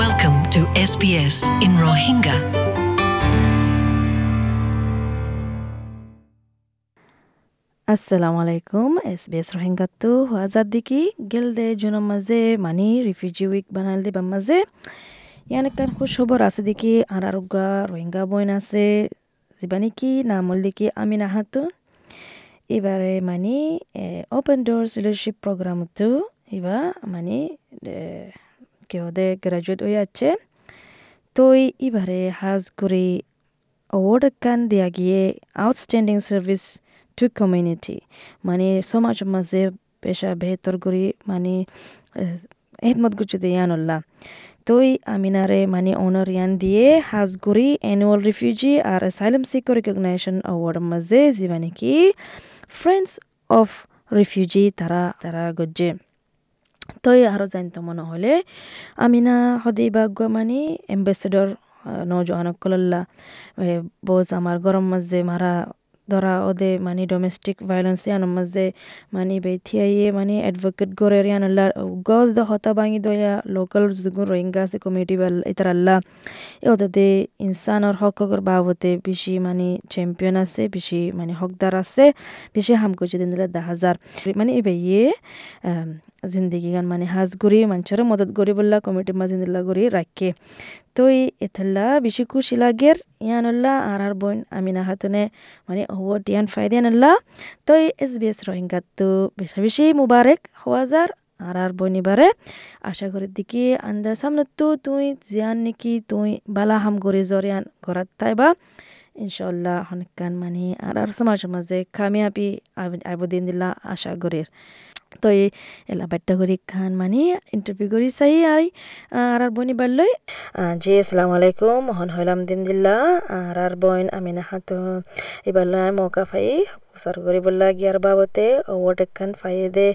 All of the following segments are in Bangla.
Welcome to SBS in Rohingya. আসসালামু আলাইকুম এস বি এস রোহিঙ্গা তো হাজার দিকে গেল দে জুনের মাঝে মানি রিফিউজি উইক বানাল দেবার মাঝে ইয়ান একটা খুব সবর আছে দেখি আর আরোগ্যা রোহিঙ্গা বইন আছে যেবানি কি নামল দেখি আমি না হাতু এবারে মানে ওপেন ডোর্স রিলেশিপ প্রোগ্রাম তো এবার মানে কেউ গ্রাজুয়েট হয়ে আছে তো এবারে হাজ করে অ্যাওয়ার্ড কান দিয়া গিয়ে আউটস্ট্যান্ডিং সার্ভিস টু কমিউনিটি মানে সমাজ মাঝে পেশা বেহতর করি মানে হিদমত গুছি দিয়ানুল্লাহ তই আমিনারে মানে অনার ইয়ান দিয়ে হাজগুড়ি অ্যানুয়াল রিফিউজি আর অ্যাসাইলাম সিকর রিকগনাইজেশন অ্যাওয়ার্ড মাঝে যিবা নাকি ফ্রেন্ডস অফ রিফিউজি তারা তারা গজ্জে। তই আরও জানতো মনে হলে আমিনা সদাই বাগুয়া মানে এম্বাসেডর নজওয়ানকল্লা বোজ আমার গরম মাঝে মারা ধরা ওদে মানে ডোমেস্টিক ভায়োলেন্স ইয়ানোর মাঝে মানে বেথিয়াইয়ে মানে অ্যাডভোকেট গড়ের ইয়ানল্লা গদ হতা বাঙি দয়া লোকাল যুগুন রোহিঙ্গা আছে কমিউনিটি ইতার আল্লাহ ওদে ইনসানর হকর বাবতে বেশি মানে চ্যাম্পিয়ন আছে বেশি মানে হকদার আছে বেশি হাম করছে দিন দিলে দা হাজার। মানে এবার ইয়ে জিন্দগি গান মানে হাজ গড়ি মানুষের মদত গড়ি বললা কমিটির মাঝে দিল্লা গড়ি রাখে তো এথাল্লা বেশি খুশি লাগের ইয়ানুল্লাহ আর আর বোন আমিনা হাতুনে মানে হওয়া টিয়ান ফায়দিয়ানুল্লাহ তো এস বি এস রোহিঙ্গাত তো বেশি বেশি মুবারক হওয়া যার আর আর বনিবারে আশা করি দিকে আন্দা সামনে তো তুই জিয়ান নাকি তুই বালা হাম করে জরিয়ান করাত তাইবা ইনশাল্লাহ অনেকখান মানে আর আর সমাজের মাঝে কামিয়াবি আবদিন দিলা আশা করির তো এই এলা বাট্টা করি খান মানে ইন্টারভিউ করি চাই আর আর আর বনি বাড়লই জি, আসসালামু আলাইকুম, মহন হইলাম দিন দিল্লা আর আর বইন আমিনা হাত এবার মৌকা ফাই। সার করি বললা গিয়ার বাবতে অ্যাওয়ার্ড একখান ফাইয়ে দে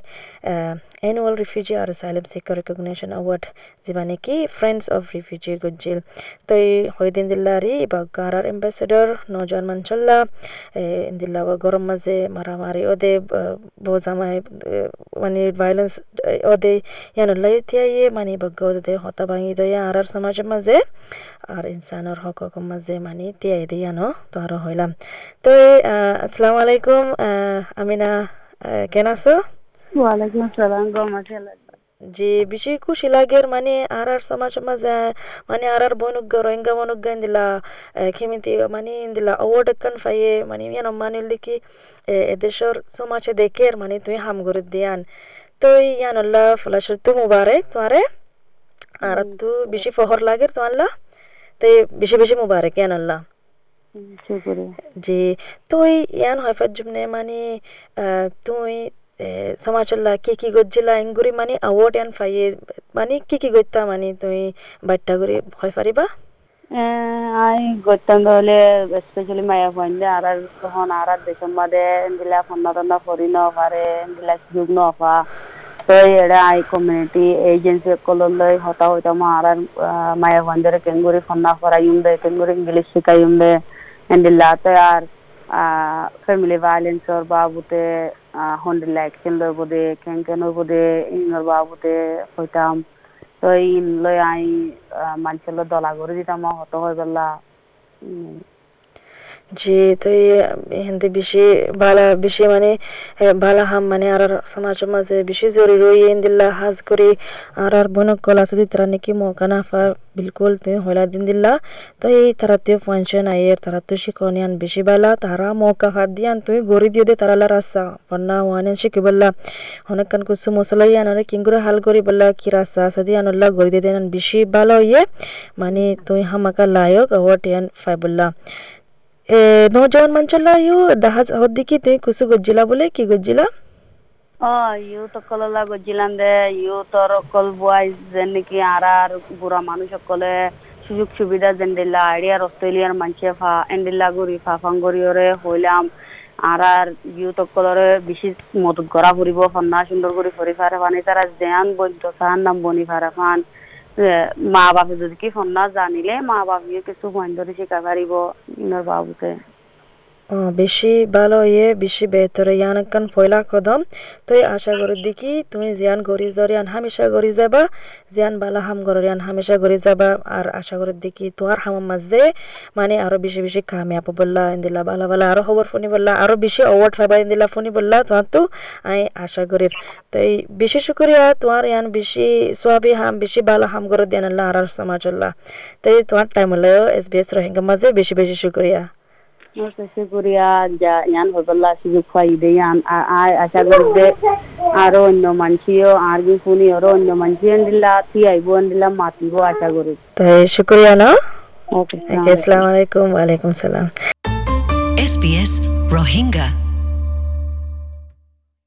অ্যানুয়াল রিফিউজি আর সাইলেম সিকিউর রেকগনেশন অ্যাওয়ার্ড যেবা নাকি ফ্রেন্ডস অফ রিফিউজি গজ্জিল তো এই হইদিন দিল্লারি বা গারার এম্বাসেডর নজন মানচল্লা দিল্লা গরম মাঝে মারামারি ওদে বোঝামাই মানে ভায়োলেন্স ওদে ইয়ানুল্লাহ ইয়ে মানে বগ্গ ওদে হতা ভাঙি দয়া আর আর সমাজের মাঝে আর ইনসানের হক মাঝে মানে তিয়াই দিয়ানো তো আরও হইলাম তো আসসালামু আলাইকুম আমিনা কেন আছো? ওয়ালাইকুম আসসালাম জি বেশি খুশি লাগের মানে আর আর সমাজ মাঝে মানে আর আর বনুগ রোহিঙ্গা বনুগ দিলা খিমিতি মানে দিলা অ্যাওয়ার্ড কান ফাইয়ে মানে ইয়ান মানিল দেখি এদেশর সমাজে দেখের মানে তুই হাম করে দিয়ান। তো ইয়ানুল্লাহ ফলাশর তো মুবারক তোমারে। আর তো বেশি ফহর লাগের তোমাল্লা তো বেশি বেশি মুবারক ইয়ানুল্লাহ জি তুই ইয়ান হয় জুমনে মানে তুই সমাজল্লা কি কি গজ্জিলা ইংগুরি মানে আওয়ার্ড ইয়ান ফাইয়ে মানে কি কি গইতা মানে তুই বাট্টা করে হয় পারিবা? আই গইতাম তাহলে স্পেশালি মায়া ফাইন্ডে আর আর তখন আর আর দেশন মাদে দিলা ফন্না টন্না ফরি ন পারে দিলা সুযোগ ন পা। তো এড়া আই কমিউনিটি এজেন্সি কললৈ হতা হইতা মা আর আর মায়া ফাইন্ডে কেঙ্গুরি ফন্না ফরাইম দে কেঙ্গুরি ইংলিশ শিখাইম দে। এন্ডিল্লা তো আর ফ্যামিলি ভায়োলেন্সর বাবুতে হন্ডিল্লা অ্যাকশন লই বদে কেন কেন বদে ইনর বাবুতে হইতাম তো ইন লই আই মানুষের দলা করে দিতাম হত হয়ে জি তো হিন্দি বেশি বালা বেশি মানে বালা হাম মানে আর সমাজের মাঝে বেশি জরুরি রই দিল্লা হাজ করি। আর আর বনক কলা আছে তারা নাকি মৌকা না ফা বিলকুল তুমি হইলা দিন দিল্লা তো এই তারা তুই পয়সন আয়ের, তারা তুই তো শিখনিয়ান বেশি বালা তারা মৌকা হাত দিয়ান তুই গড়ি দিয়ে দে তারা রাস্তা। পন্না ওয়ানে শিখি বললা অনেকক্ষণ কুসু মশলা ইয়ান কিংগুরে হাল করি বললা, কি রাস্তা আছে দিয়ে আনল্লা গড়ি দিয়ে দেন বেশি ভালো ইয়ে। মানে তুই হামাকা লায়ক ওয়াট ইয়ান ফাই বললা। ইউ দাহাজ হদ্দিকি তুই কুসু গজ্জিলা বলে, কি গজ্জিলা? অ, ইউ তো কললা গজ্জিলাম দে, ইউ তোর অকল বুয়াই যেন নাকি আর আর বুড়া মানুষ সকলে সুযোগ সুবিধা যেন দিলা আইডিয়ার অস্ট্রেলিয়ার মানুষে ফা এন্ডিল্লা গরি ফাফাং গরিয়রে হইলাম। আর আর ইউ তকলরে বেশি মদত করা ফুরিব ফন্না সুন্দর করে ফরি ফারে ফানি তারা দেয়ান বৈদ্য সাহার নাম বনি ফারে ফান মা বাপে যদি কি ফোন না জানিলে মা বাপে কিছু বন্ধ শিখা পারিব ইনর বাবুতে বেশি ভালো ইয়ে বেশি বেহতর ইয়ান ফয়লা কদম। তুই আশা করি দেখি, তুমি জিয়ান গরি জরিয়ান হামেশা গরি যাবা, জিয়ান বালা হাম গরিয়ান হামেশা গরি যাবা। আর আশা করি দেখি তোমার হামার মাঝে মানে আরও বেশি বেশি কামিয়াব বললা ইন্দিলা বালা বালা আরও খবর ফোনি বললা, আরও বেশি অ্যাওয়ার্ড পাবা ইন্দিলা ফোনি বললা, তোমার তো আমি আশা করি তাই বেশি শুক্রিয়া, তোমার ইয়ান বেশি সোয়াবি হাম, বেশি বালা হাম গরো দিয়ান আল্লাহ আর সমাজল্লাহ তাই তোমার টাইম হলো এস বি এস রোহিঙ্গা মাঝে বেশি বেশি শুক্রিয়া। Masa শুক্রিয়া যা ইয়ান হইবল্লা সুযোগ পাই দে ইয়ান আর আশা করবে আরও অন্য মানুষও আর কি শুনি আরও অন্য মানুষ দিলা তুই আইব দিলা মাতিব আশা করি তাই শুক্রিয়া না ওকে আসসালামু আলাইকুম ওয়ালাইকুম salam. SBS Rohingya.